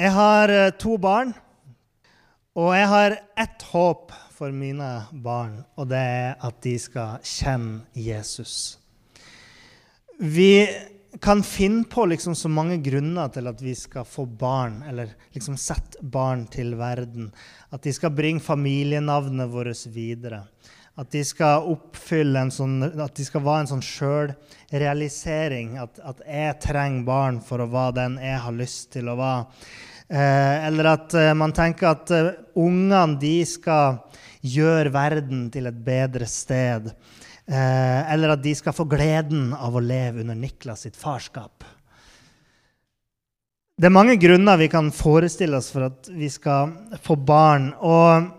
Jeg har eh, to barn, og jeg har ett håp for mine barn, og det er at de skal kjenne Jesus. Vi kan finne på liksom så mange grunner til at vi skal få barn, eller liksom sette barn til verden. At de skal bringe familienavnet vårt videre. At de skal oppfylle en sånn, at de skal være en sånn sjølrealisering. At, at jeg trenger barn for å være den jeg har lyst til å være. Eh, eller at eh, man tenker at eh, ungene de skal gjøre verden til et bedre sted. Eller at de skal få gleden av å leve under Niklas sitt farskap. Det er mange grunner vi kan forestille oss for at vi skal få barn. Og,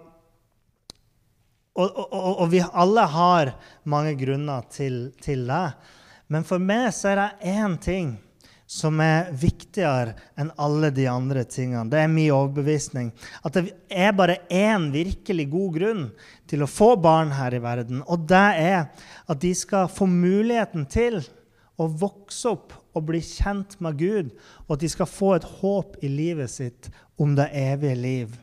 og, og, og vi alle har mange grunner til, til det. Men for meg så er det én ting som er viktigere enn alle de andre tingene. Det er min overbevisning. At det er bare én virkelig god grunn til å få barn her i verden. Og det er at de skal få muligheten til å vokse opp og bli kjent med Gud, og at de skal få et håp i livet sitt om det evige liv.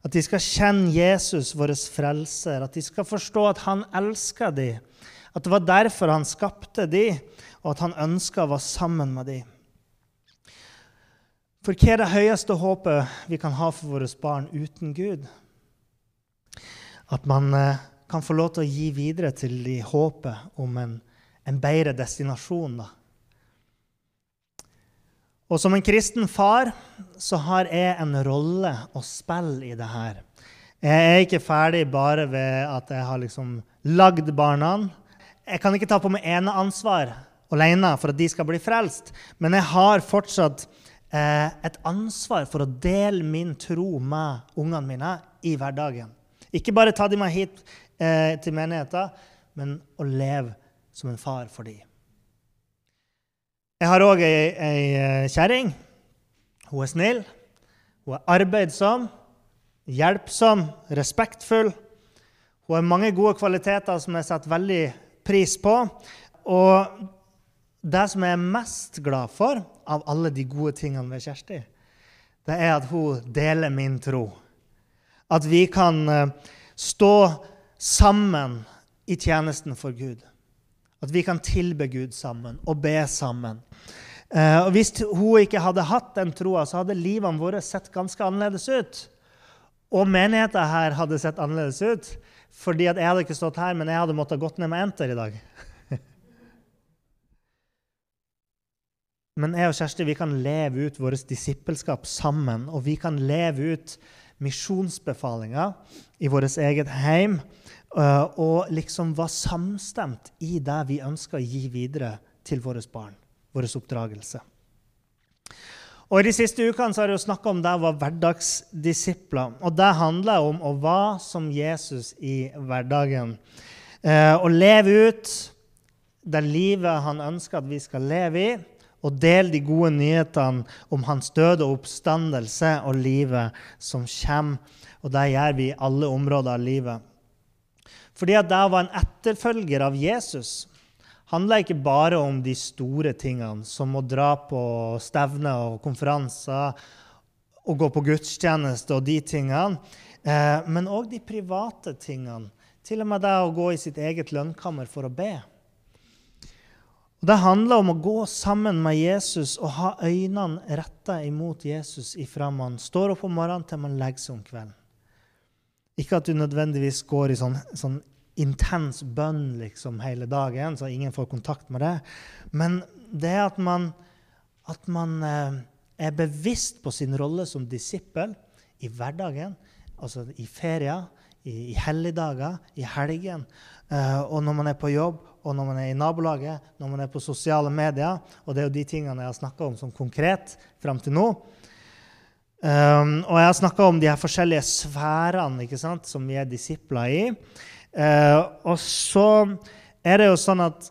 At de skal kjenne Jesus, vår frelser, at de skal forstå at han elsker dem. At det var derfor han skapte dem, og at han ønska å være sammen med dem. For hva er det høyeste håpet vi kan ha for våre barn uten Gud? At man eh, kan få lov til å gi videre til de håpet om en, en bedre destinasjon. da. Og som en kristen far så har jeg en rolle å spille i det her. Jeg er ikke ferdig bare ved at jeg har liksom lagd barna. Jeg kan ikke ta på meg eneansvar alene for at de skal bli frelst, men jeg har fortsatt eh, et ansvar for å dele min tro med ungene mine i hverdagen. Ikke bare ta de meg hit eh, til menigheten, men å leve som en far for dem. Jeg har òg ei, ei eh, kjerring. Hun er snill. Hun er arbeidsom, hjelpsom, respektfull. Hun har mange gode kvaliteter som jeg setter veldig pris på. Og det som jeg er mest glad for av alle de gode tingene ved Kjersti, det er at hun deler min tro. At vi kan eh, stå sammen i tjenesten for Gud. At vi kan tilbe Gud sammen og be sammen. Eh, og Hvis hun ikke hadde hatt den troa, så hadde livene våre sett ganske annerledes ut. Og menigheten her hadde sett annerledes ut. Fordi jeg hadde ikke stått her, men jeg hadde måttet gått ned med enter i dag. Men jeg og Kjersti vi kan leve ut vårt disippelskap sammen. Og vi kan leve ut misjonsbefalinger i vårt eget heim. Eh, og liksom være samstemt i det vi ønsker å gi videre til våre barn. Vår oppdragelse. Og I de siste ukene så har jeg snakka om det å være hverdagsdisipler. Og det handler om å være som Jesus i hverdagen. Eh, å leve ut det livet han ønsker at vi skal leve i og dele de gode nyhetene om hans døde oppstandelse og livet som kommer. Og det gjør vi i alle områder av livet. Fordi at det å være en etterfølger av Jesus handler ikke bare om de store tingene, som å dra på stevner og konferanser og gå på gudstjeneste og de tingene, eh, men òg de private tingene. Til og med det å gå i sitt eget lønnkammer for å be. Og Det handler om å gå sammen med Jesus og ha øynene retta imot Jesus ifra man står opp om morgenen til man legger seg om kvelden. Ikke at du nødvendigvis går i sånn, sånn intens bønn liksom, hele dagen, så ingen får kontakt med det. Men det at man, at man eh, er bevisst på sin rolle som disippel i hverdagen, altså i ferier, i, i helligdager, i helgen, eh, og når man er på jobb, og når man er i nabolaget, når man er på sosiale medier. Og det er jo de tingene jeg har snakka om som konkret fram til nå. Um, og jeg har snakka om de her forskjellige sfærene som vi er disipler i. Uh, og så er det jo sånn at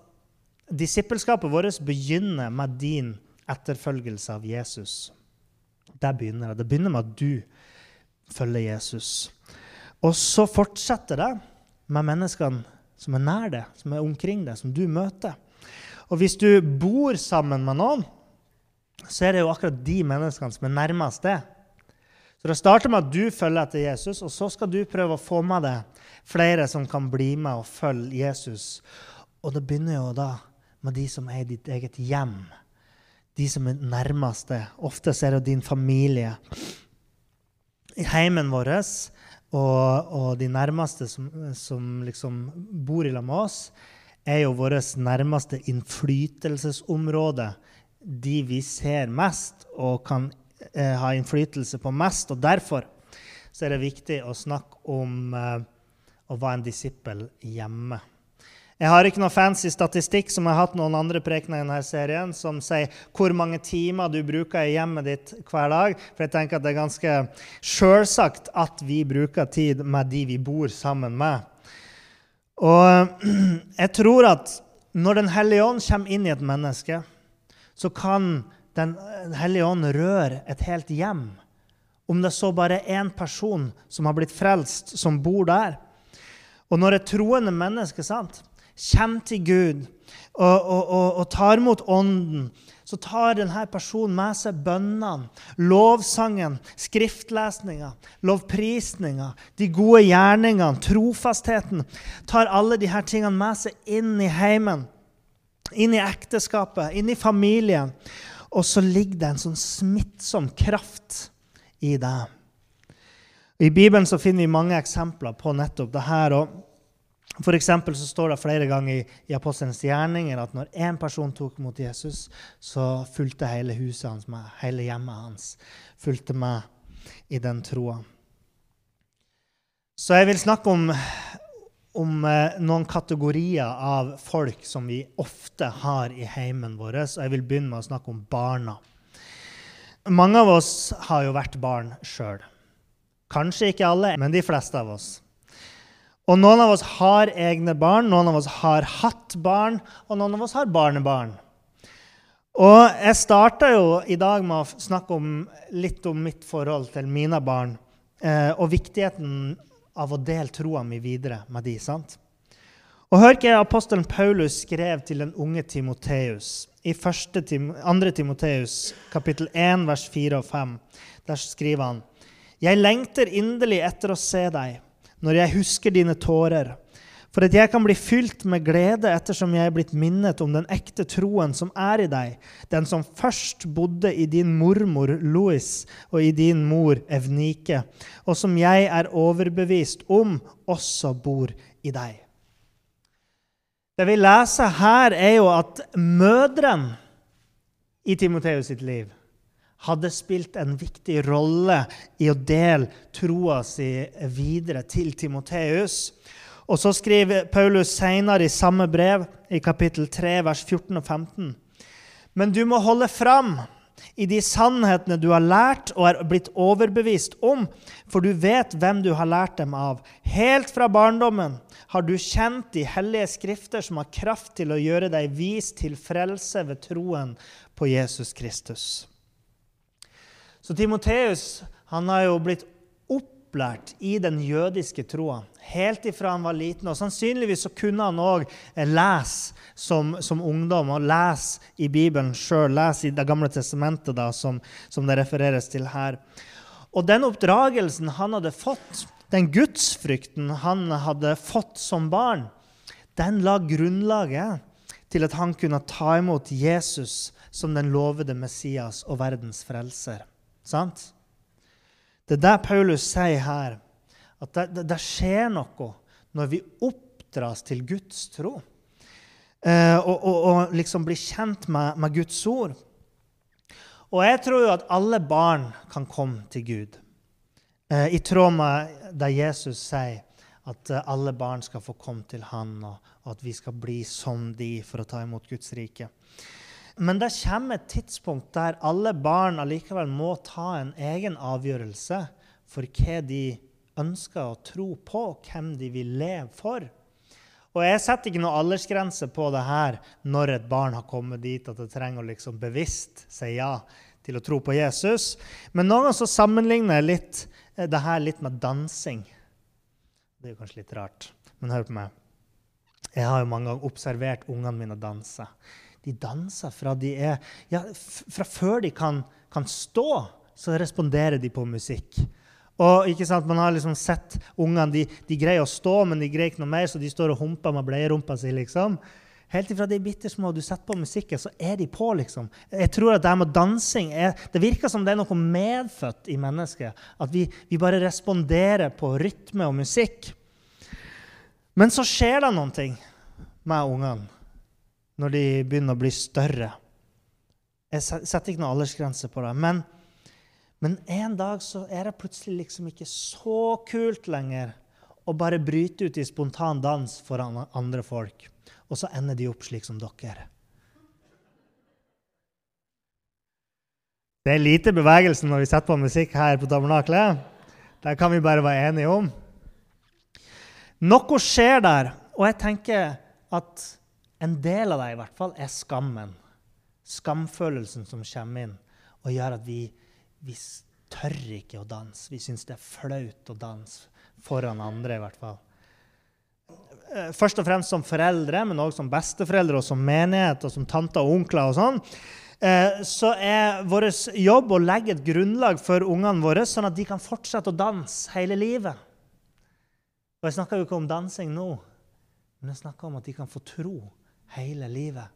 disippelskapet vårt begynner med din etterfølgelse av Jesus. Der begynner det. Det begynner med at du følger Jesus. Og så fortsetter det med menneskene som er nær deg, som er omkring deg, som du møter. Og hvis du bor sammen med noen, så er det jo akkurat de menneskene som er nærmest deg. Så Det starter med at du følger etter Jesus, og så skal du prøve å få med deg flere som kan bli med og følge Jesus. Og det begynner jo da med de som er i ditt eget hjem. De som er nærmeste. Ofte er det din familie. I heimen vår og, og de nærmeste som, som liksom bor i lag med oss, er jo vårt nærmeste innflytelsesområde. De vi ser mest og kan eh, ha innflytelse på mest. og Derfor så er det viktig å snakke om eh, å være en disippel hjemme. Jeg har ikke noe fancy statistikk som jeg har hatt noen andre prekener i denne serien, som sier hvor mange timer du bruker i hjemmet ditt hver dag. For jeg tenker at det er ganske sjølsagt at vi bruker tid med de vi bor sammen med. Og jeg tror at når Den hellige ånd kommer inn i et menneske, så kan den hellige ånd rører et helt hjem. Om det så bare er én person som har blitt frelst, som bor der. Og når et troende menneske sant, kommer til Gud og, og, og, og tar imot Ånden, så tar denne personen med seg bønnene, lovsangen, skriftlesninga, lovprisninga, de gode gjerningene, trofastheten. Tar alle disse tingene med seg inn i heimen, inn i ekteskapet, inn i familien. Og så ligger det en sånn smittsom kraft i det. I Bibelen så finner vi mange eksempler på nettopp det her. For så står det flere ganger i, i Apostelens gjerninger at når én person tok mot Jesus, så fulgte hele huset hans med, hele hjemmet hans fulgte med i den troa. Så jeg vil snakke om om eh, noen kategorier av folk som vi ofte har i heimen vår. Og jeg vil begynne med å snakke om barna. Mange av oss har jo vært barn sjøl. Kanskje ikke alle, men de fleste av oss. Og noen av oss har egne barn, noen av oss har hatt barn, og noen av oss har barnebarn. Og jeg starta jo i dag med å snakke om, litt om mitt forhold til mine barn, eh, og viktigheten av å dele troa mi videre med de, sant? Og Hør hva apostelen Paulus skrev til den unge Timoteus i 2. Timoteus kapittel 1, vers 4 og 5. Der skriver han.: Jeg lengter inderlig etter å se deg, når jeg husker dine tårer for at jeg kan bli fylt med glede ettersom jeg er blitt minnet om den ekte troen som er i deg, den som først bodde i din mormor Louis og i din mor Evnike, og som jeg er overbevist om også bor i deg. Det vi leser her, er jo at mødrene i Timoteus sitt liv hadde spilt en viktig rolle i å dele troa si videre til Timoteus. Og så skriver Paulus senere i samme brev, i kapittel 3, vers 14 og 15. Men du må holde fram i de sannhetene du har lært og er blitt overbevist om, for du vet hvem du har lært dem av. Helt fra barndommen har du kjent de hellige skrifter som har kraft til å gjøre deg vis til frelse ved troen på Jesus Kristus. Så Timoteus han har jo blitt opplært i den jødiske troa helt ifra han var liten. Og sannsynligvis så kunne han òg lese som, som, ungdom, og lese i Bibelen sjøl. Lese i Det gamle testamentet, da, som, som, det refereres til her. Og den oppdragelsen han hadde fått, den gudsfrykten han hadde fått som barn, den la grunnlaget til at han kunne ta imot Jesus som den lovede Messias og verdens frelser. Sant? Det er det Paulus sier her. At det, det, det skjer noe når vi oppdras til Guds tro. Eh, og, og, og, liksom blir kjent med, med, Guds ord. Og jeg tror jo at alle barn kan komme til Gud. Eh, I tråd med det Jesus sier, at eh, alle barn skal få komme til Han, og, at vi skal bli som de for å ta imot Guds rike. Men det kommer et tidspunkt der alle barn allikevel må ta en egen avgjørelse for hva de ønsker å tro på, hvem de vil leve for. Og jeg setter ikke noe aldersgrense på det her når et barn har kommet dit at det trenger å liksom bevisst si ja til å tro på Jesus. Men noen ganger så sammenligner jeg litt, eh, det her litt med dansing. Det er kanskje litt rart, men hør på meg. Jeg har jo mange ganger observert ungene mine danse. De danser fra de er Ja, fra før de kan, kan stå, så responderer de på musikk. Og ikke sant, Man har liksom sett ungene de, de, greier å stå, men de greier ikke noe mer, så de står og humper med bleierumpa si. liksom. Helt ifra de er bitte små, du setter på musikken, så er de på. liksom. Jeg tror at det her med dansing er, det virker som det er noe medfødt i mennesket. At vi, vi bare responderer på rytme og musikk. Men så skjer det noen ting med ungene når de begynner å bli større. Jeg setter ikke noen aldersgrense på det. men men en dag så er det plutselig liksom ikke så kult lenger å bare bryte ut i spontan dans foran andre folk. Og så ender de opp slik som dere. Det er lite bevegelse når vi setter på musikk her på tabernaklet. Det kan vi bare være enige om. Noe skjer der, og jeg tenker at en del av det i hvert fall er skammen. Skamfølelsen som kommer inn og gjør at vi vi tør ikke å danse. Vi syns det er flaut å danse foran andre, i hvert fall. Eh, først og fremst som foreldre, men også som besteforeldre og som menighet og som tanter og onkler. og sånn, eh, Så er vår jobb å legge et grunnlag for ungene våre, sånn at de kan fortsette å danse hele livet. Og Jeg snakker jo ikke om dansing nå, men jeg snakker om at de kan få tro hele livet.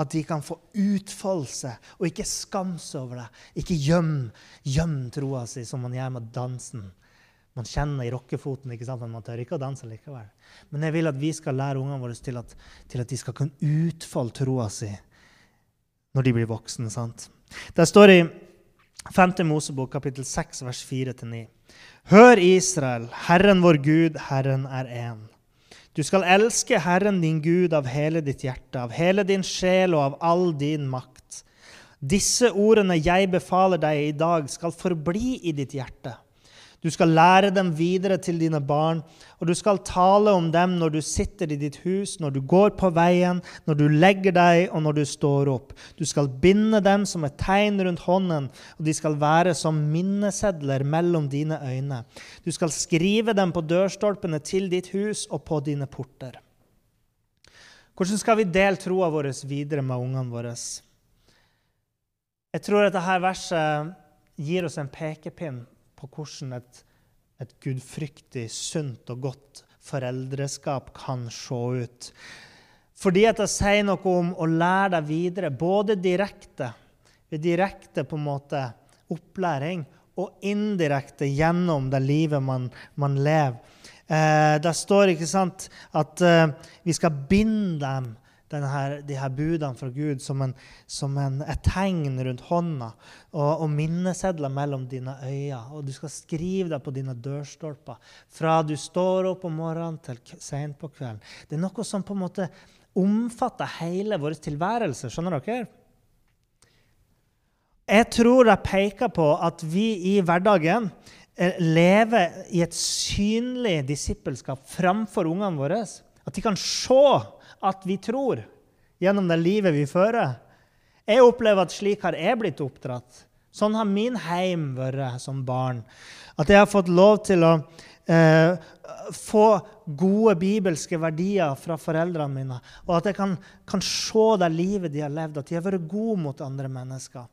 At de kan få utfoldelse og ikke skamme seg over det. Ikke gjem, gjem troa si som man gjør med dansen. Man kjenner i rockefoten, ikke sant? men man tør ikke å danse likevel. Men jeg vil at vi skal lære ungene våre til at, til at de skal kunne utfolde troa si når de blir voksne. sant? Det står i 5. Mosebok kapittel 6 vers 4-9. Hør Israel, Herren vår Gud, Herren er én. Du skal elske Herren din Gud av hele ditt hjerte, av hele din sjel og av all din makt. Disse ordene jeg befaler deg i dag, skal forbli i ditt hjerte. Du skal lære dem videre til dine barn, og du skal tale om dem når du sitter i ditt hus, når du går på veien, når du legger deg, og når du står opp. Du skal binde dem som et tegn rundt hånden, og de skal være som minnesedler mellom dine øyne. Du skal skrive dem på dørstolpene til ditt hus og på dine porter. Hvordan skal vi dele troa vår videre med ungene våre? Jeg tror at dette verset gir oss en pekepinn på hvordan et, et gudfryktig, sunt og godt foreldreskap kan se ut. Fordi at jeg sier noe om å lære deg videre, både direkte, ved direkte på en måte opplæring, og indirekte gjennom det livet man, man lever. Eh, det står ikke sant, at eh, vi skal binde dem her, de her budene fra Gud som, en, som en, et tegn rundt hånda og, og minnesedler mellom dine øyne. Og du skal skrive det på dine dørstolper fra du står opp om morgenen til sent på kvelden. Det er noe som på en måte omfatter hele vår tilværelse. Skjønner dere? Jeg tror det peker på at vi i hverdagen eh, lever i et synlig disippelskap framfor ungene våre. At de kan se at vi tror gjennom det livet vi fører. Jeg opplever at slik har jeg blitt oppdratt. Sånn har min heim vært som barn. At jeg har fått lov til å eh, få gode bibelske verdier fra foreldrene mine. Og at jeg kan, kan se det livet de har levd, at de har vært gode mot andre mennesker.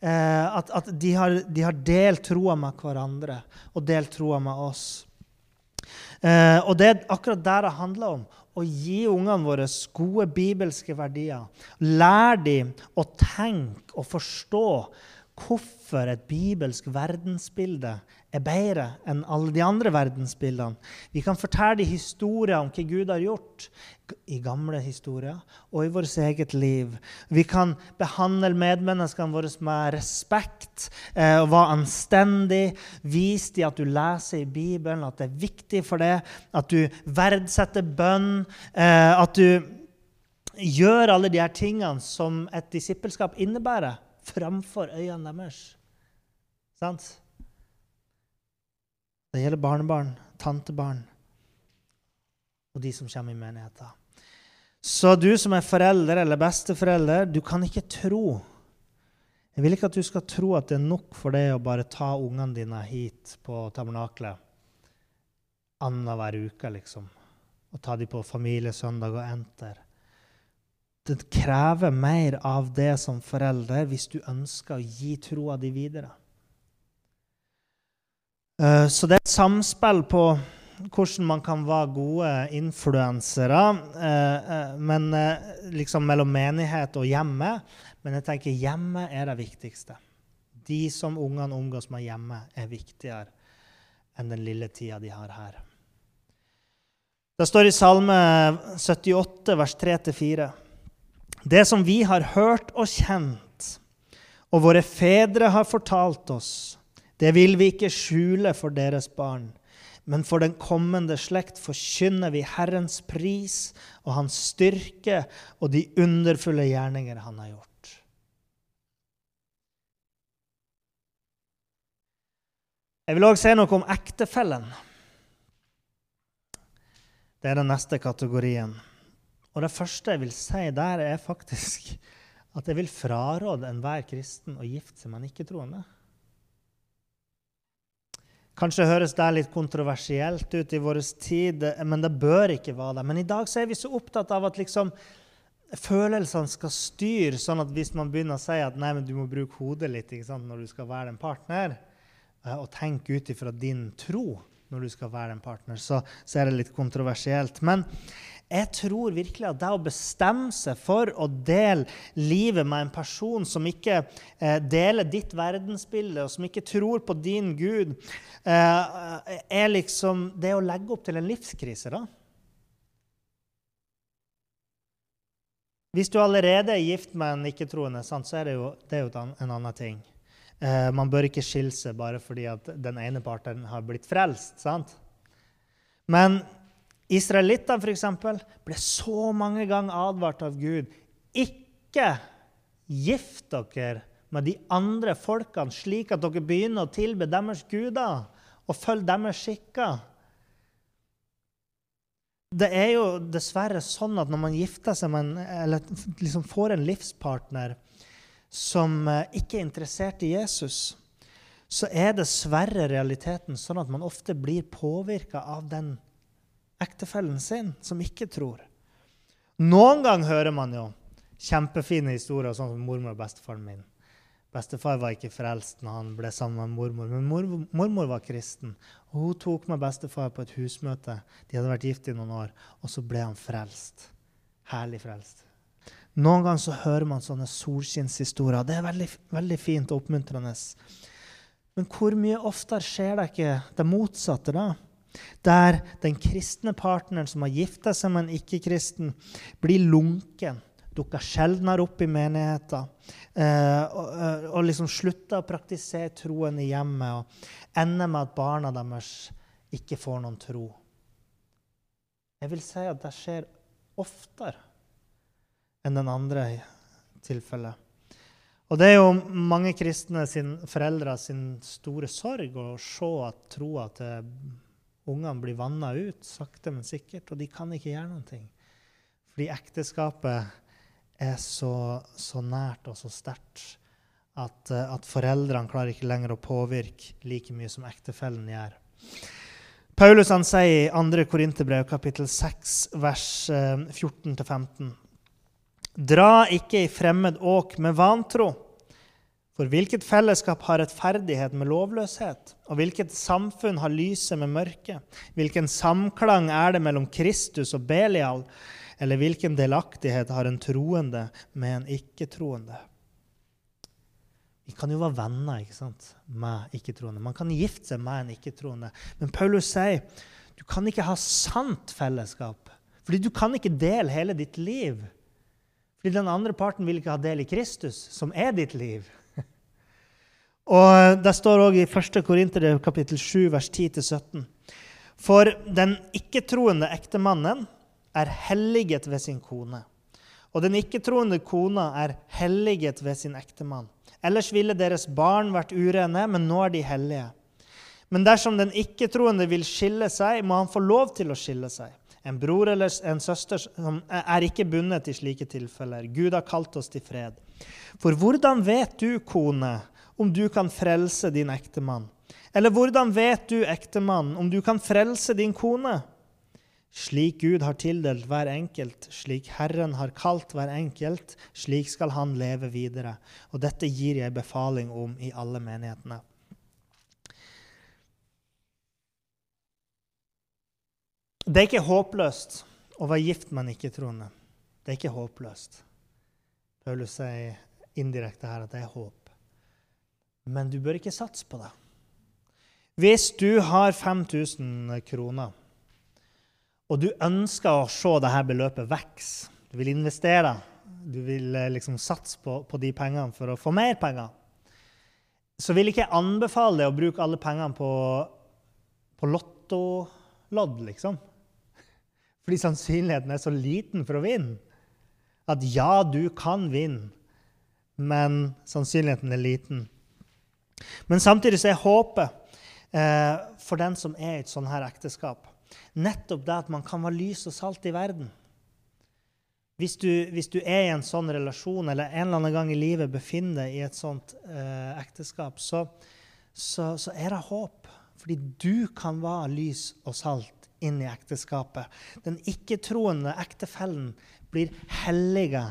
Eh, at, at de, har, de, har, delt troa med hverandre og delt troa med oss. Eh, og det er akkurat det det handler om å gi ungene våre gode bibelske verdier. Lær dem å tenke og forstå hvorfor et bibelsk verdensbilde er bedre enn alle de andre verdensbildene. Vi kan fortelle historier om hva Gud har gjort i gamle historier og i vårt eget liv. Vi kan behandle medmenneskene våre med respekt eh, og være anstendig. Vis dem at du leser i Bibelen, at det er viktig for deg, at du verdsetter bønn, eh, at du gjør alle de her tingene som et disippelskap innebærer, framfor øynene deres. Sant? Det gjelder barnebarn, tantebarn og de som kommer i menigheten. Så du som er forelder eller besteforelder, du kan ikke tro Jeg vil ikke at du skal tro at det er nok for deg å bare ta ungene dine hit på tabernaklet annenhver uke, liksom. Og ta dem på familiesøndag og enter. Det krever mer av det som forelder hvis du ønsker å gi troa di videre. Eh, så det er et samspill på hvordan man kan være gode influensere eh, eh, men liksom mellom menighet og hjemme. Men jeg tenker hjemme er det viktigste. De som ungene omgås med hjemme, er viktigere enn den lille tida de har her. Det står i Salme 78, vers 3-4. Det som vi har hørt og kjent, og våre fedre har fortalt oss, det vil vi ikke skjule for deres barn. Men for den kommende slekt forkynner vi Herrens pris og Hans styrke og de underfulle gjerninger Han har gjort. Jeg vil òg si noe om ektefellen. Det er den neste kategorien. Og det første jeg vil si der, er faktisk at jeg vil fraråde enhver kristen å gifte seg med en ikke-troende. Kanskje høres det litt kontroversielt ut i vår tid, men det bør ikke være det. Men i dag er vi så opptatt av at liksom følelsene skal styre, sånn at hvis man begynner å si at nei, du må bruke hodet litt når du skal være en partner, eh, og tenke ut ifra din tro når du skal være en partner, så, så er det litt kontroversielt. Men jeg tror virkelig at det å bestemme seg for å dele livet med en person som ikke eh, deler ditt verdensbilde, og som ikke tror på din Gud, eh, er liksom det å legge opp til en livskrise, da. Hvis du allerede er gift med en ikke-troende, så er det jo, det er jo en annen ting. Eh, man bør ikke skille seg bare fordi at den ene parten har blitt frelst. sant? Men Israelittene f.eks. ble så mange ganger advart av Gud. Ikke gift dere med de andre folkene slik at dere begynner å tilbe deres guder og følge deres skikker. Det er jo dessverre sånn at når man gifter seg med en, eller liksom får en livspartner som eh, ikke er interessert i Jesus, så er dessverre realiteten sånn at man ofte blir påvirka av den ektefellen sin, som ikke tror. Noen ganger hører man jo kjempefine historier, sånn som mormor og bestefaren min. Bestefar var ikke frelst når han ble sammen med mormor, men mormor, mormor var kristen. Og Hun tok med bestefar på et husmøte. De hadde vært gift i noen år, og så ble han frelst. Herlig frelst. Noen ganger så hører man sånne solskinnshistorier. Det er veldig, veldig fint og oppmuntrende. Men hvor mye oftere skjer det ikke det motsatte, da? Der den kristne partneren som har gifta seg med en ikke-kristen, blir lunken, dukker sjeldnere opp i menigheten eh, eh, og, liksom slutter å praktisere troen i hjemmet og ender med at barna deres ikke får noen tro. Jeg vil si at det skjer oftere enn den andre tilfellet. Og det er jo mange kristne sin, foreldre sin store sorg å se at troa til Ungene blir vanna ut sakte, men sikkert, og de kan ikke gjøre noe. Fordi ekteskapet er så, så nært og så sterkt at, eh, at, foreldrene klarer ikke lenger å påvirke like mye som ektefellen gjør. Paulus han sier i 2. Korinterbrev kapittel 6 vers 14-15.: eh, Dra ikke i fremmed åk med vantro. For hvilket fellesskap har rettferdighet med lovløshet? Og hvilket samfunn har lyset med mørke? Hvilken samklang er det mellom Kristus og Belial? Eller hvilken delaktighet har en troende med en ikke-troende? Vi kan jo være venner ikke sant, med ikke-troende. Man kan gifte seg med en ikke-troende. Men Paulus sier du kan ikke ha sant fellesskap. Fordi du kan ikke dele hele ditt liv. Fordi den andre parten vil ikke ha del i Kristus, som er ditt liv. Og Det står òg i 1. Korinter kapittel 7, vers 10-17. For den ikke-troende ektemannen er helliget ved sin kone. og den ikke-troende kona er helliget ved sin ektemann. Ellers ville deres barn vært urene, men nå er de hellige. Men dersom den ikke-troende vil skille seg, må han få lov til å skille seg. En bror eller en søster er ikke bundet i slike tilfeller. Gud har kalt oss til fred. For hvordan vet du, kone, om du kan frelse din ektemann? Eller hvordan vet du, ektemann, om du kan frelse din kone? Slik Gud har tildelt hver enkelt, slik Herren har kalt hver enkelt, slik skal han leve videre. Og dette gir jeg befaling om i alle menighetene. Det er ikke håpløst å være gift med en ikke-troende. Det er ikke håpløst. Paulus sier indirekte her at det er håp. Men du bør ikke satse på det. Hvis du har 5000 kroner og du ønsker å se dette beløpet vokse, du vil investere, du vil eh, liksom satse på, på, de pengene for å få mer penger, så vil ikke jeg anbefale deg å bruke alle pengene på, på lottolodd, liksom. Fordi sannsynligheten er så liten for å vinne. At ja, du kan vinne, men sannsynligheten er liten. Men samtidig så er håpet eh, for den som er i et sånt her ekteskap, nettopp det at man kan være lys og salt i verden. Hvis du, hvis du, er i en sånn relasjon eller en eller annen gang i livet befinner deg i et sånt eh, ekteskap, så, så, så, er det håp. Fordi du kan være lys og salt inn i ekteskapet. Den ikke-troende ektefellen blir hellige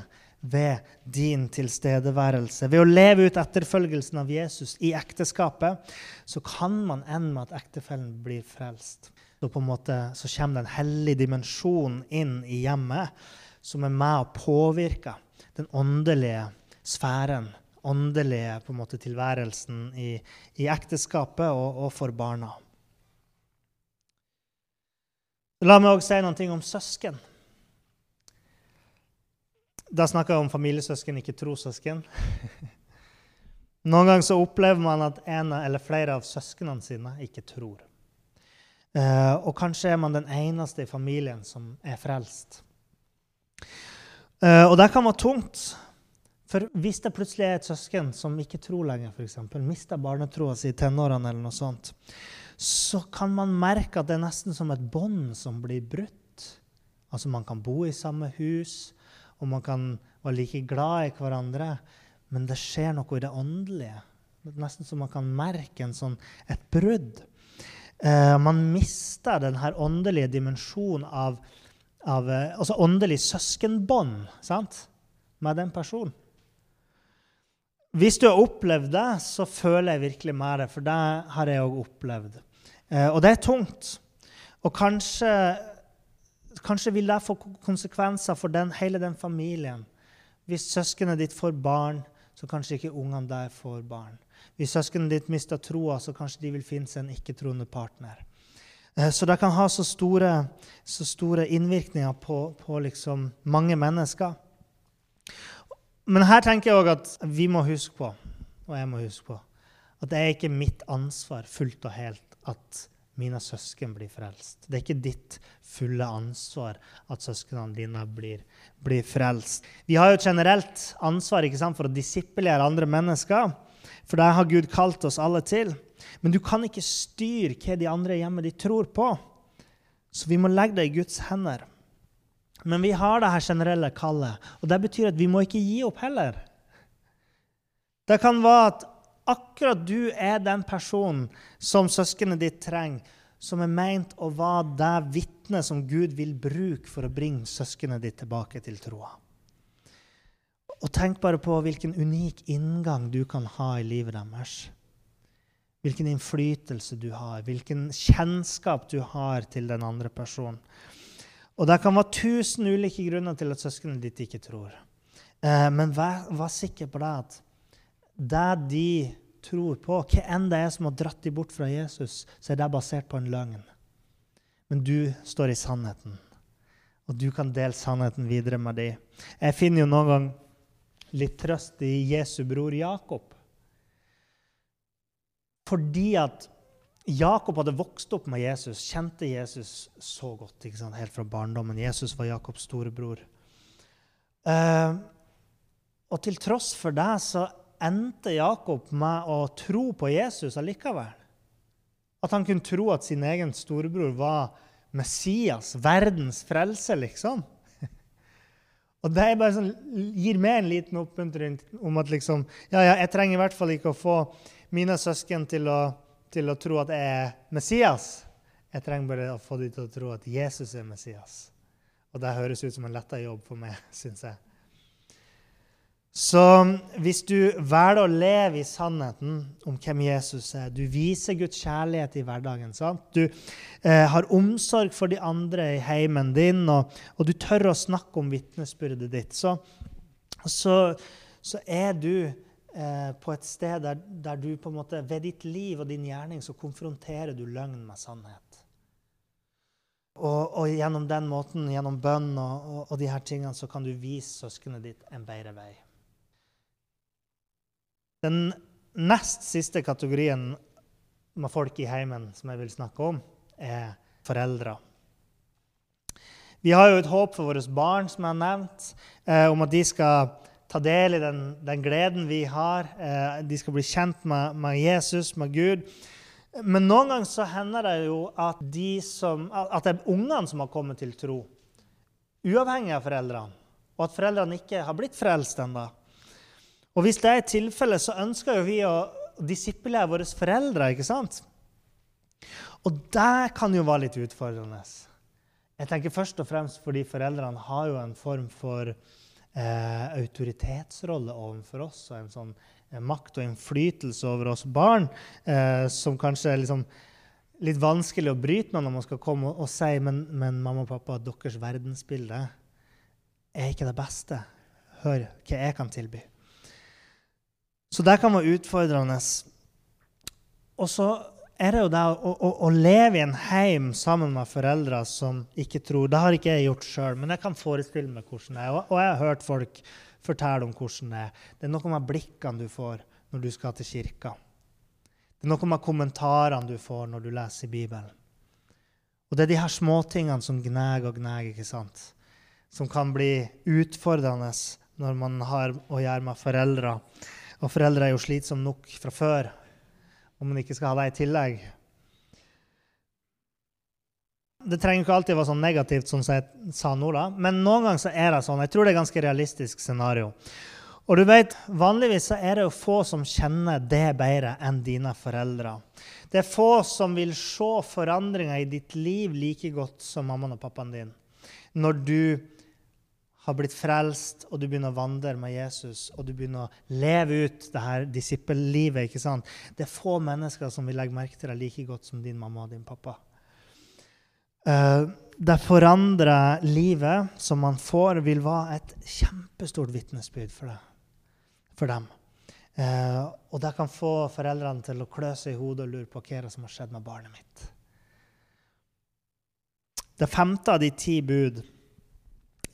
ved din tilstedeværelse. Ved å leve ut etterfølgelsen av Jesus i ekteskapet så kan man ende med at ektefellen blir frelst så, på en måte, så kommer det en hellig dimensjon inn i hjemmet som er med og påvirker den åndelige sfæren, åndelige på en måte, tilværelsen i, i ekteskapet og, og, for barna. La meg også si noe om søsken. Da snakker jeg om familiesøsken, ikke trossøsken. Noen ganger så opplever man at en eller flere av søsknene sine ikke tror. Uh, og kanskje er man den eneste i familien som er frelst. Uh, og det kan være tungt. For hvis det plutselig er et søsken som ikke tror lenger, f.eks., mister barnetroa si i tenårene, eller noe sånt, så kan man merke at det er nesten som et bånd som blir brutt. Altså Man kan bo i samme hus, og man kan være like glad i hverandre, men det skjer noe i det åndelige. Det Nesten som man kan merke sånn, et brudd. Eh, man mister den her åndelige dimensjonen av, av eh, altså åndelig søskenbånd med den personen. Hvis du har opplevd det, så føler jeg virkelig med det, for det har jeg òg opplevd. Eh, og det er tungt. Og kanskje, kanskje vil det få konsekvenser for den, hele den familien. Hvis søskenet ditt får barn, så kanskje ikke ungene der får barn. Hvis søskenet ditt mister troa, så kanskje de vil finne seg en ikke-troende partner. Eh, så det kan ha så store, så store innvirkninger på, på liksom mange mennesker. Men her tenker jeg òg at vi må huske på, og jeg må huske på, at det er ikke mitt ansvar fullt og helt at mine søsken blir frelst. Det er ikke ditt fulle ansvar at søsknene dine blir, blir frelst. Vi har jo et generelt ansvar sant, for å disippelere andre mennesker. For det har Gud kalt oss alle til. Men du kan ikke styre hva de andre hjemme de tror på. Så vi må legge det i Guds hender. Men vi har det her generelle kallet, og det betyr at vi må ikke gi opp heller. Det kan være at akkurat du er den personen som søskenet ditt trenger, som er meint å være det vitnet som Gud vil bruke for å bringe søskenet ditt tilbake til troa. Og tenk bare på hvilken unik inngang du kan ha i livet deres. Hvilken innflytelse du har, hvilken kjennskap du har til den andre personen. Og det kan være tusen ulike grunner til at søskenet ditt ikke tror. Eh, men vær, vær, sikker på det at det de tror på, hva enn det er som har dratt dem bort fra Jesus, så er det basert på en løgn. Men du står i sannheten, og du kan dele sannheten videre med dem. Jeg finner jo noen gang litt trøst i Jesu bror Jakob. Fordi at Jakob hadde vokst opp med Jesus, kjente Jesus så godt helt fra barndommen. Jesus var Jakobs storebror. Uh, og til tross for det så endte Jakob med å tro på Jesus allikevel. At han kunne tro at sin egen storebror var Messias, verdens frelse, liksom. Og det sånn, gir meg en liten oppmuntring om at liksom, ja, ja, jeg trenger i hvert fall ikke å få mine søsken til å, til å tro at jeg er Messias. Jeg trenger bare å få dem til å tro at Jesus er Messias. Og det høres ut som en letta jobb for meg, syns jeg. Så hvis du velger å leve i sannheten om hvem Jesus er, du viser Guds kjærlighet i hverdagen, sant? du eh, har omsorg for de andre i heimen din, og, og du tør å snakke om vitnesbyrdet ditt, så, så, så, er du eh, på et sted der, der, du på en måte, ved ditt liv og din gjerning så konfronterer du løgn med sannhet. Og, og, gjennom den måten, gjennom bønn og, og, og de her tingene, så kan du vise søskenet ditt en bedre vei. Den nest siste kategorien med folk i heimen som jeg vil snakke om, er foreldre. Vi har jo et håp for våre barn, som jeg har nevnt, eh, om at de skal ta del i den, den gleden vi har. Eh, de skal bli kjent med, med Jesus, med Gud. Men noen ganger så hender det jo at, de som, at det er ungene som har kommet til tro, uavhengig av foreldrene, og at foreldrene ikke har blitt frelst ennå. Og hvis det er tilfellet, så ønsker jo vi å disippelere våre foreldre. ikke sant? Og det kan jo være litt utfordrende. Jeg tenker først og fremst fordi foreldrene har jo en form for eh, autoritetsrolle overfor oss. og en sånn Eh, makt og innflytelse over oss barn, eh, som kanskje er liksom litt vanskelig å bryte med når man skal komme og, og si men, men mamma og pappa, deres verdensbilde er ikke det beste. Hør hva jeg kan tilby. Så det kan være utfordrende. Og så er det jo det å, å, å, leve i en heim sammen med foreldre som ikke tror. Det har ikke jeg gjort sjøl, men jeg kan forestille meg hvordan det er. Og, og jeg har hørt folk fortelle om hvordan det er. Det er noe med blikkene du får når du skal til kirka. Det er noe med kommentarene du får når du leser Bibelen. Og det er de her småtingene som gnager og gnager, ikke sant? som kan bli utfordrende når man har å gjøre med foreldre. Og foreldre er jo slitsomme nok fra før, om man ikke skal ha det i tillegg. Det trenger ikke alltid være sånn negativt, som jeg sa nå, da. men noen ganger så er det sånn. Jeg tror det er et ganske realistisk scenario. Og du vet, Vanligvis så er det jo få som kjenner det bedre enn dine foreldre. Det er få som vil se forandringer i ditt liv like godt som mammaen og pappaen din. Når du har blitt frelst, og du begynner å vandre med Jesus, og du begynner å leve ut det her disippellivet. ikke sant? Det er få mennesker som vil legge merke til deg like godt som din mamma og din pappa. Uh, det forandrer livet som man får, vil være et kjempestort vitnesbyrd for, for dem. Uh, og det kan få foreldrene til å klø seg i hodet og lure på hva som har skjedd med barnet mitt. Det femte av de ti bud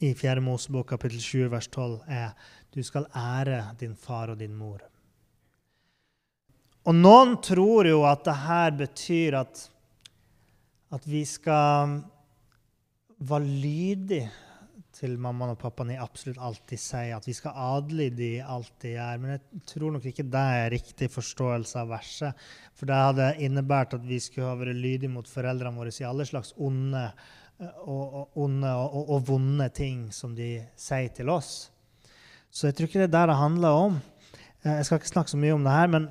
i 4. Mosebok kapittel 7 vers 12 er du skal ære din far og din mor. Og noen tror jo at det her betyr at at vi skal være lydige til mammaen og pappaen i absolutt alt de sier. At vi skal adlyde de alt de gjør. Men jeg tror nok ikke det er riktig forståelse av verset. For det hadde innebært at vi skulle ha vært lydige mot foreldrene våre i alle slags onde og, onde og, og, vonde ting som de sier til oss. Så jeg tror ikke det er der det handler om. Eh, jeg skal ikke snakke så mye om det her, men,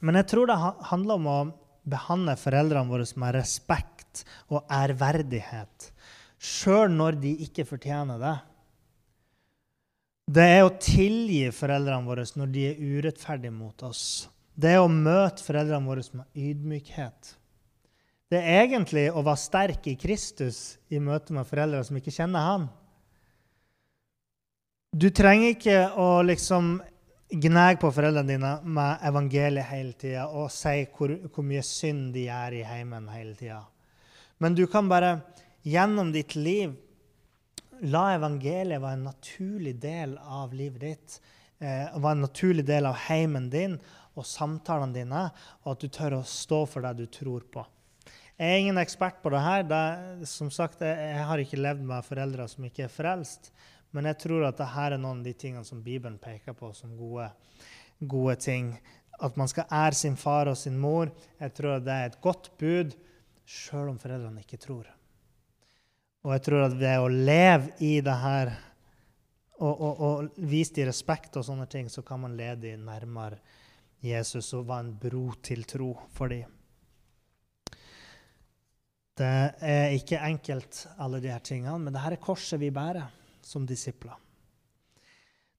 men jeg tror det handler om å behandle foreldrene våre med respekt og ærverdighet, sjøl når de ikke fortjener det. Det er å tilgi foreldrene våre når de er urettferdige mot oss. Det er å møte foreldrene våre med ydmykhet. Det er egentlig å være sterk i Kristus i møte med foreldre som ikke kjenner Han. Du trenger ikke å liksom gnage på foreldrene dine med evangeliet hele tida og si hvor, hvor, mye synd de gjør i heimen hele tida. Men du kan bare gjennom ditt liv la evangeliet være en naturlig del av livet ditt. Eh, være en naturlig del av heimen din og samtalene dine, og at du tør å stå for det du tror på. Jeg er ingen ekspert på det her. Det, som sagt, jeg har ikke levd med foreldre som ikke er frelst. Men jeg tror at dette er noen av de tingene som Bibelen peker på som gode, gode ting. At man skal ære sin far og sin mor. Jeg tror at det er et godt bud, sjøl om foreldrene ikke tror. Og jeg tror at ved å leve i det her og, og, og vise de respekt og sånne ting, så kan man lede dem nærmere Jesus og være en bro til tro for dem. Det er ikke enkelt, alle de her tingene, men dette er korset vi bærer som disipler.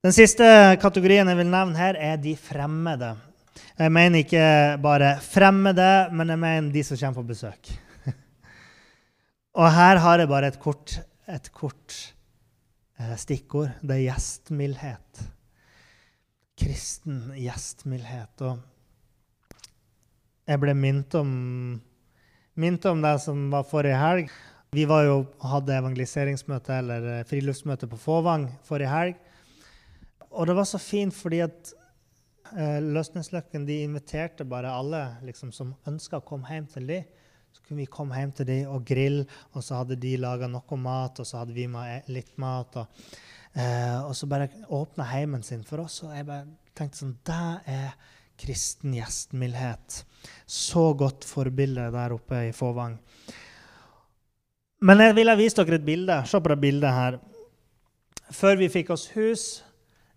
Den siste kategorien jeg vil nevne her, er de fremmede. Jeg mener ikke bare fremmede, men jeg mener de som kommer på besøk. Og her har jeg bare et kort, et kort eh, stikkord. Det er gjestmildhet. Kristen gjestmildhet. Og jeg ble minnet om minte om det som var forrige helg. Vi jo, hadde evangeliseringsmøte eller eh, friluftsmøte på Fåvang forrige helg. Og det var så fint fordi at eh, Løsningsløkken de inviterte bare alle liksom, som ønska å komme hjem til dem. Så kunne vi komme hjem til dem og grille, og så hadde de laga noe mat, og så hadde vi med litt mat. Og, eh, og så bare åpna heimen sin for oss. Og jeg bare tenkte sånn Det er kristen gjestmildhet. Så godt forbilde der oppe i Fåvang. Men jeg vil vise dere et bilde. Se på det bildet her. Før vi fikk oss hus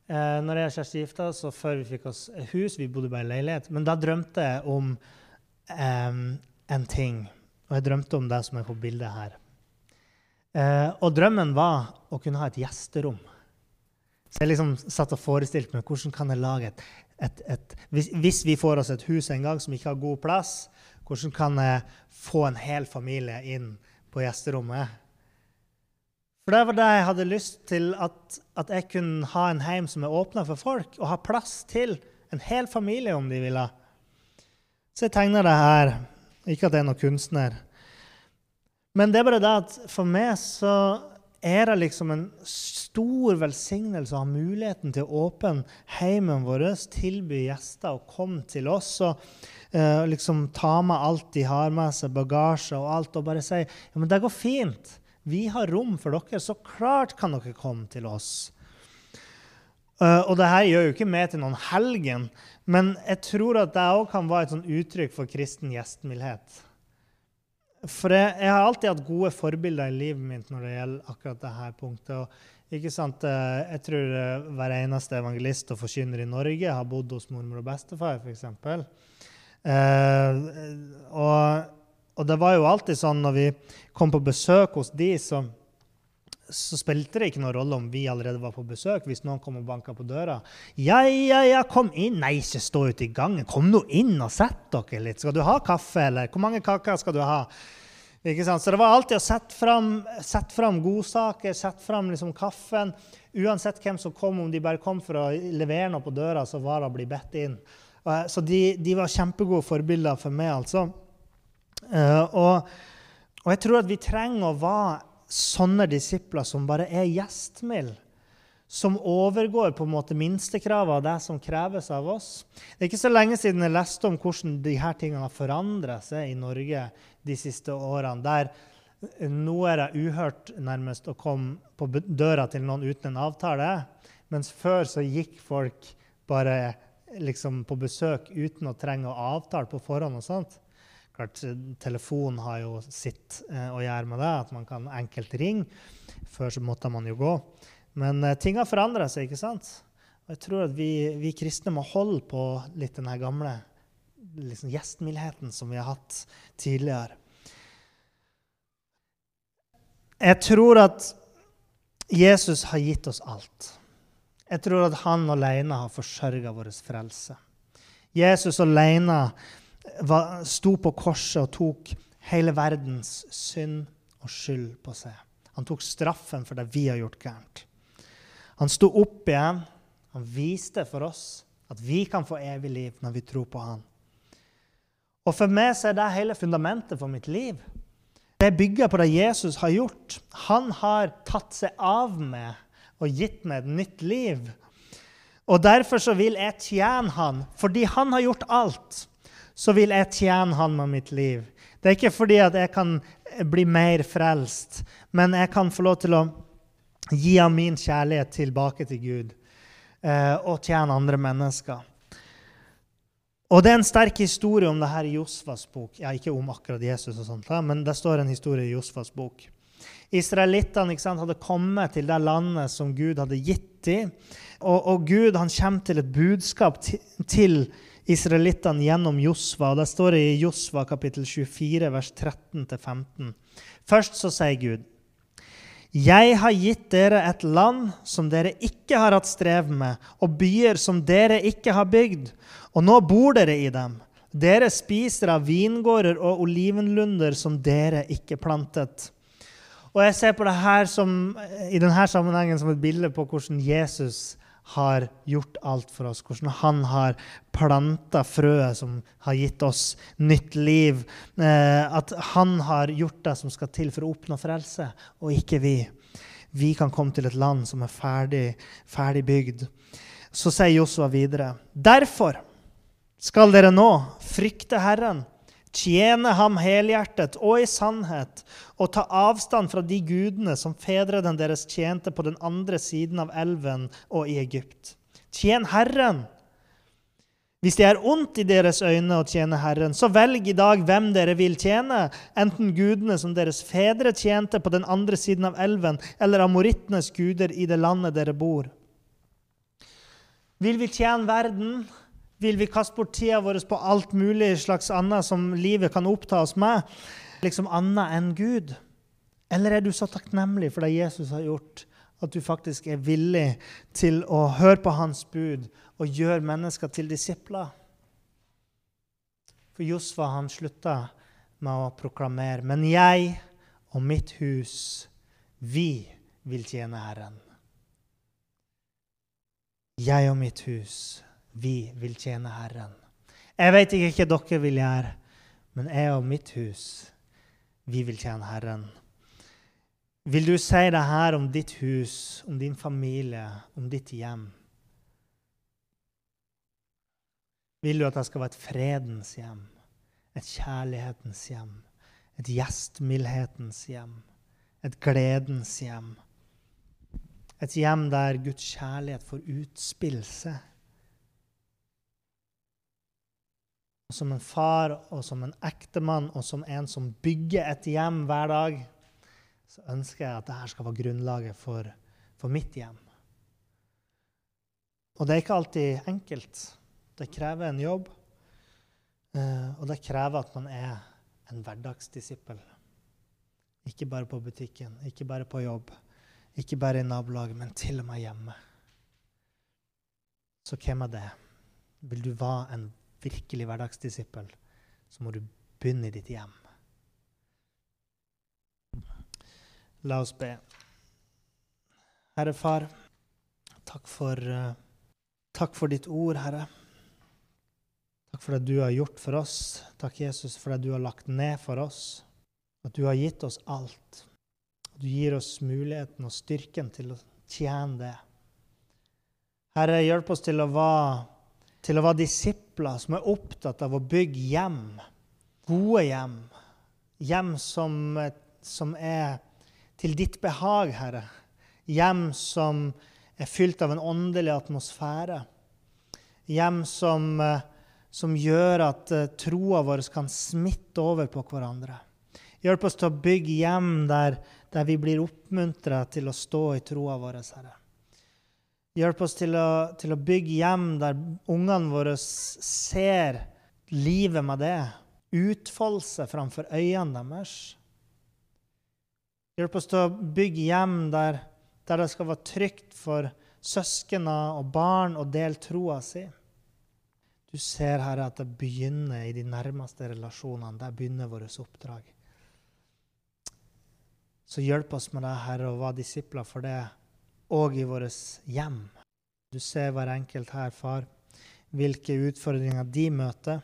eh, når jeg og Kjersti gifta og før vi fikk oss hus Vi bodde bare i leilighet. Men da drømte jeg om eh, en ting. Og jeg drømte om det som er på bildet her. Eh, og drømmen var å kunne ha et gjesterom. Så jeg liksom satt og forestilte meg hvordan kan jeg lage et, et, et hvis, hvis, vi får oss et hus en gang som ikke har god plass, hvordan kan jeg få en hel familie inn på gjesterommet? For det var det jeg hadde lyst til, at, at jeg kunne ha en heim som er åpna for folk, og ha plass til en hel familie om de ville. Så jeg tegner det her. Ikke at jeg er noen kunstner. Men det er bare det at for meg så er det liksom en stor velsignelse å ha muligheten til å åpne heimen vår, tilby gjester å komme til oss og uh, liksom ta med alt de har med seg, bagasje og alt, og bare si ja, men det går fint. Vi har rom for dere, så klart kan dere komme til oss. Uh, og det her gjør jo ikke meg til noen helgen, men jeg tror at det òg kan være et sånn uttrykk for kristen gjestmildhet. For jeg, jeg, har alltid hatt gode forbilder i livet mitt når det gjelder akkurat dette punktet. Og, ikke sant? Eh, jeg tror eh, hver eneste evangelist og forkynner i Norge har bodd hos mormor og bestefar, f.eks. Eh, og, og, det var jo alltid sånn når vi kom på besøk hos de, så, så spilte det ikke noen rolle om vi allerede var på besøk. Hvis noen kom og banka på døra. 'Ja, ja, ja, kom inn.' 'Nei, ikke stå ute i gangen. Kom nå inn og sett dere litt.' 'Skal du ha kaffe, eller hvor mange kaker skal du ha?' Ikke sant? Så det var alltid å sette fram, sette fram godsaker, sette fram liksom kaffen. Uansett hvem som kom, om de bare kom for å levere noe på døra, så var det å bli bedt inn. Så de, de var kjempegode forbilder for meg, altså. Eh, og, og, jeg tror at vi trenger å være sånne disipler som bare er gjestmilde som overgår på en måte minstekravet av det som kreves av oss. Det er ikke så lenge siden jeg leste om hvordan disse tingene har forandra seg i Norge de siste årene. Der nå er det uhørt nærmest å komme på døra til noen uten en avtale. Mens før så gikk folk bare liksom på besøk uten å trenge å avtale på forhånd. og sånt. Klart, Telefonen har jo sitt eh, å gjøre med det, at man kan enkelt ringe. Før så måtte man jo gå. Men eh, ting har forandra seg. ikke sant? Og jeg tror at vi, vi, kristne må holde på litt den gamle liksom, gjestmildheten som vi har hatt tidligere. Jeg tror at Jesus har gitt oss alt. Jeg tror at han alene har forsørga vår frelse. Jesus alene var, sto på korset og tok hele verdens synd og skyld på seg. Han tok straffen for det vi har gjort gærent. Han sto opp igjen. Han viste for oss at vi kan få evig liv når vi tror på han. Og For meg så er det hele fundamentet for mitt liv. Det bygger på det Jesus har gjort. Han har tatt seg av meg og gitt meg et nytt liv. Og Derfor så vil jeg tjene han. Fordi han har gjort alt, så vil jeg tjene han med mitt liv. Det er ikke fordi at jeg kan bli mer frelst, men jeg kan få lov til å gi av min kjærlighet tilbake til Gud eh, og tjene andre mennesker. Og det er en sterk historie om det her i Josfas bok. Ja, ikke om akkurat Jesus, og sånt, men det står en historie i Josfas bok. Israelittene hadde kommet til det landet som Gud hadde gitt dem. Og, og Gud han kommer til et budskap til, til israelittene gjennom Josva. og Det står i Josva kapittel 24, vers 13-15. Først så sier Gud jeg har gitt dere et land som dere ikke har hatt strev med, og byer som dere ikke har bygd, og nå bor dere i dem. Dere spiser av vingårder og olivenlunder som dere ikke plantet. Og jeg ser på det her som, i denne sammenhengen som et bilde på hvordan Jesus har gjort alt for oss. Hvordan han har planta frøet som har gitt oss nytt liv. Eh, at han har gjort det som skal til for å oppnå frelse, og ikke vi. Vi kan komme til et land som er ferdig, ferdig bygd. Så sier Josua videre.: Derfor skal dere nå frykte Herren tjene ham helhjertet og i sannhet, og ta avstand fra de gudene som fedrene deres tjente på den andre siden av elven og i Egypt. Tjen Herren! Hvis det er ondt i deres øyne å tjene Herren, så velg i dag hvem dere vil tjene, enten gudene som deres fedre tjente på den andre siden av elven, eller amorittenes guder i det landet dere bor. Vil vi tjene verden? Vil vi kaste bort tida vår på alt mulig slags annet som livet kan oppta oss med? Liksom annet enn Gud? Eller er du så takknemlig for det Jesus har gjort, at du faktisk er villig til å høre på hans bud og gjøre mennesker til disipler? For Josfa han slutta med å proklamere, men jeg og mitt hus, vi vil tjene Herren. Jeg og mitt hus vi vil tjene Herren. Jeg vet ikke hva dere vil gjøre, men jeg og mitt hus, vi vil tjene Herren. Vil du si det her om ditt hus, om din familie, om ditt hjem? Vil du at det skal være et fredens hjem, et kjærlighetens hjem, et gjestmildhetens hjem, et gledens hjem? Et hjem der Guds kjærlighet får utspille seg som en far og som en ektemann og som en som bygger et hjem hver dag, så ønsker jeg at dette skal være grunnlaget for, for mitt hjem. Og det er ikke alltid enkelt. Det krever en jobb. Eh, og det krever at man er en hverdagsdisippel. Ikke bare på butikken, ikke bare på jobb, ikke bare i nabolaget, men til og med hjemme. Så hvem er det? Vil du være en virkelig hverdagsdisippel, så må du begynne i ditt hjem. La oss be. Herre Far, takk for, uh, takk for ditt ord, Herre. Takk for det du har gjort for oss. Takk, Jesus, for det du har lagt ned for oss. At du har gitt oss alt. Du gir oss muligheten og styrken til å tjene det. Herre, hjelp oss til å være til å være disipler som er opptatt av å bygge hjem. Gode hjem. Hjem som, som er til ditt behag, Herre. Hjem som er fylt av en åndelig atmosfære. Hjem som, som gjør at uh, troa vår kan smitte over på hverandre. Hjelp oss til å bygge hjem der, der vi blir oppmuntra til å stå i troa vår, Herre. Hjelp oss til å, til å bygge hjem der ungene våre ser livet med det. Utfoldelse framfor øynene deres. Hjelp oss til å bygge hjem der, der det skal være trygt for søsknene og barn å dele troa si. Du ser, Herre, at det begynner i de nærmeste relasjonene. Der begynner vårt oppdrag. Så hjelp oss med det, Herre, å være disipler for det og i våre hjem. Du ser hver enkelt her, far, hvilke utfordringer de møter.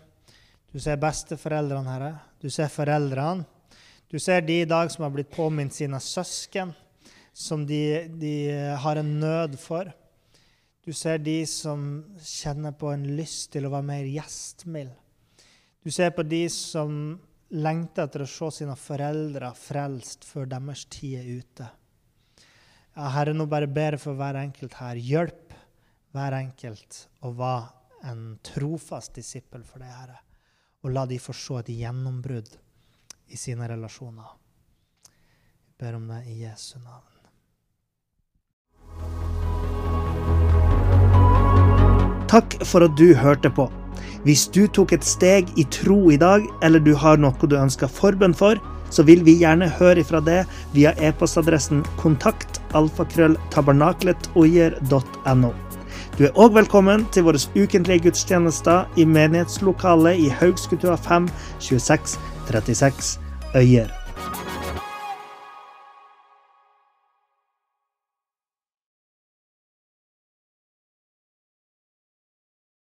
Du ser besteforeldrene, Herre. Du ser foreldrene. Du ser de i dag som har blitt påminnet sine søsken, som de, de har en nød for. Du ser de som kjenner på en lyst til å være mer gjestmild. Du ser på de som lengter etter å se sine foreldre frelst før deres tid er ute. Ja, Herre, nå bare ber jeg for hver enkelt her. Hjelp hver enkelt å være en trofast disippel for deg, Herre. Og la de få se et gjennombrudd i sine relasjoner. Jeg ber om det i Jesu navn. Takk for at du hørte på. Hvis du tok et steg i tro i dag, eller du har noe du ønsker forbønn for, så vil vi gjerne høre ifra det via e-postadressen kontakt alfakrølltabernakletogjer.no. Du er òg velkommen til våre ukentlige gudstjenester i menighetslokalet i Haugskutua 5 26 36 Øyer.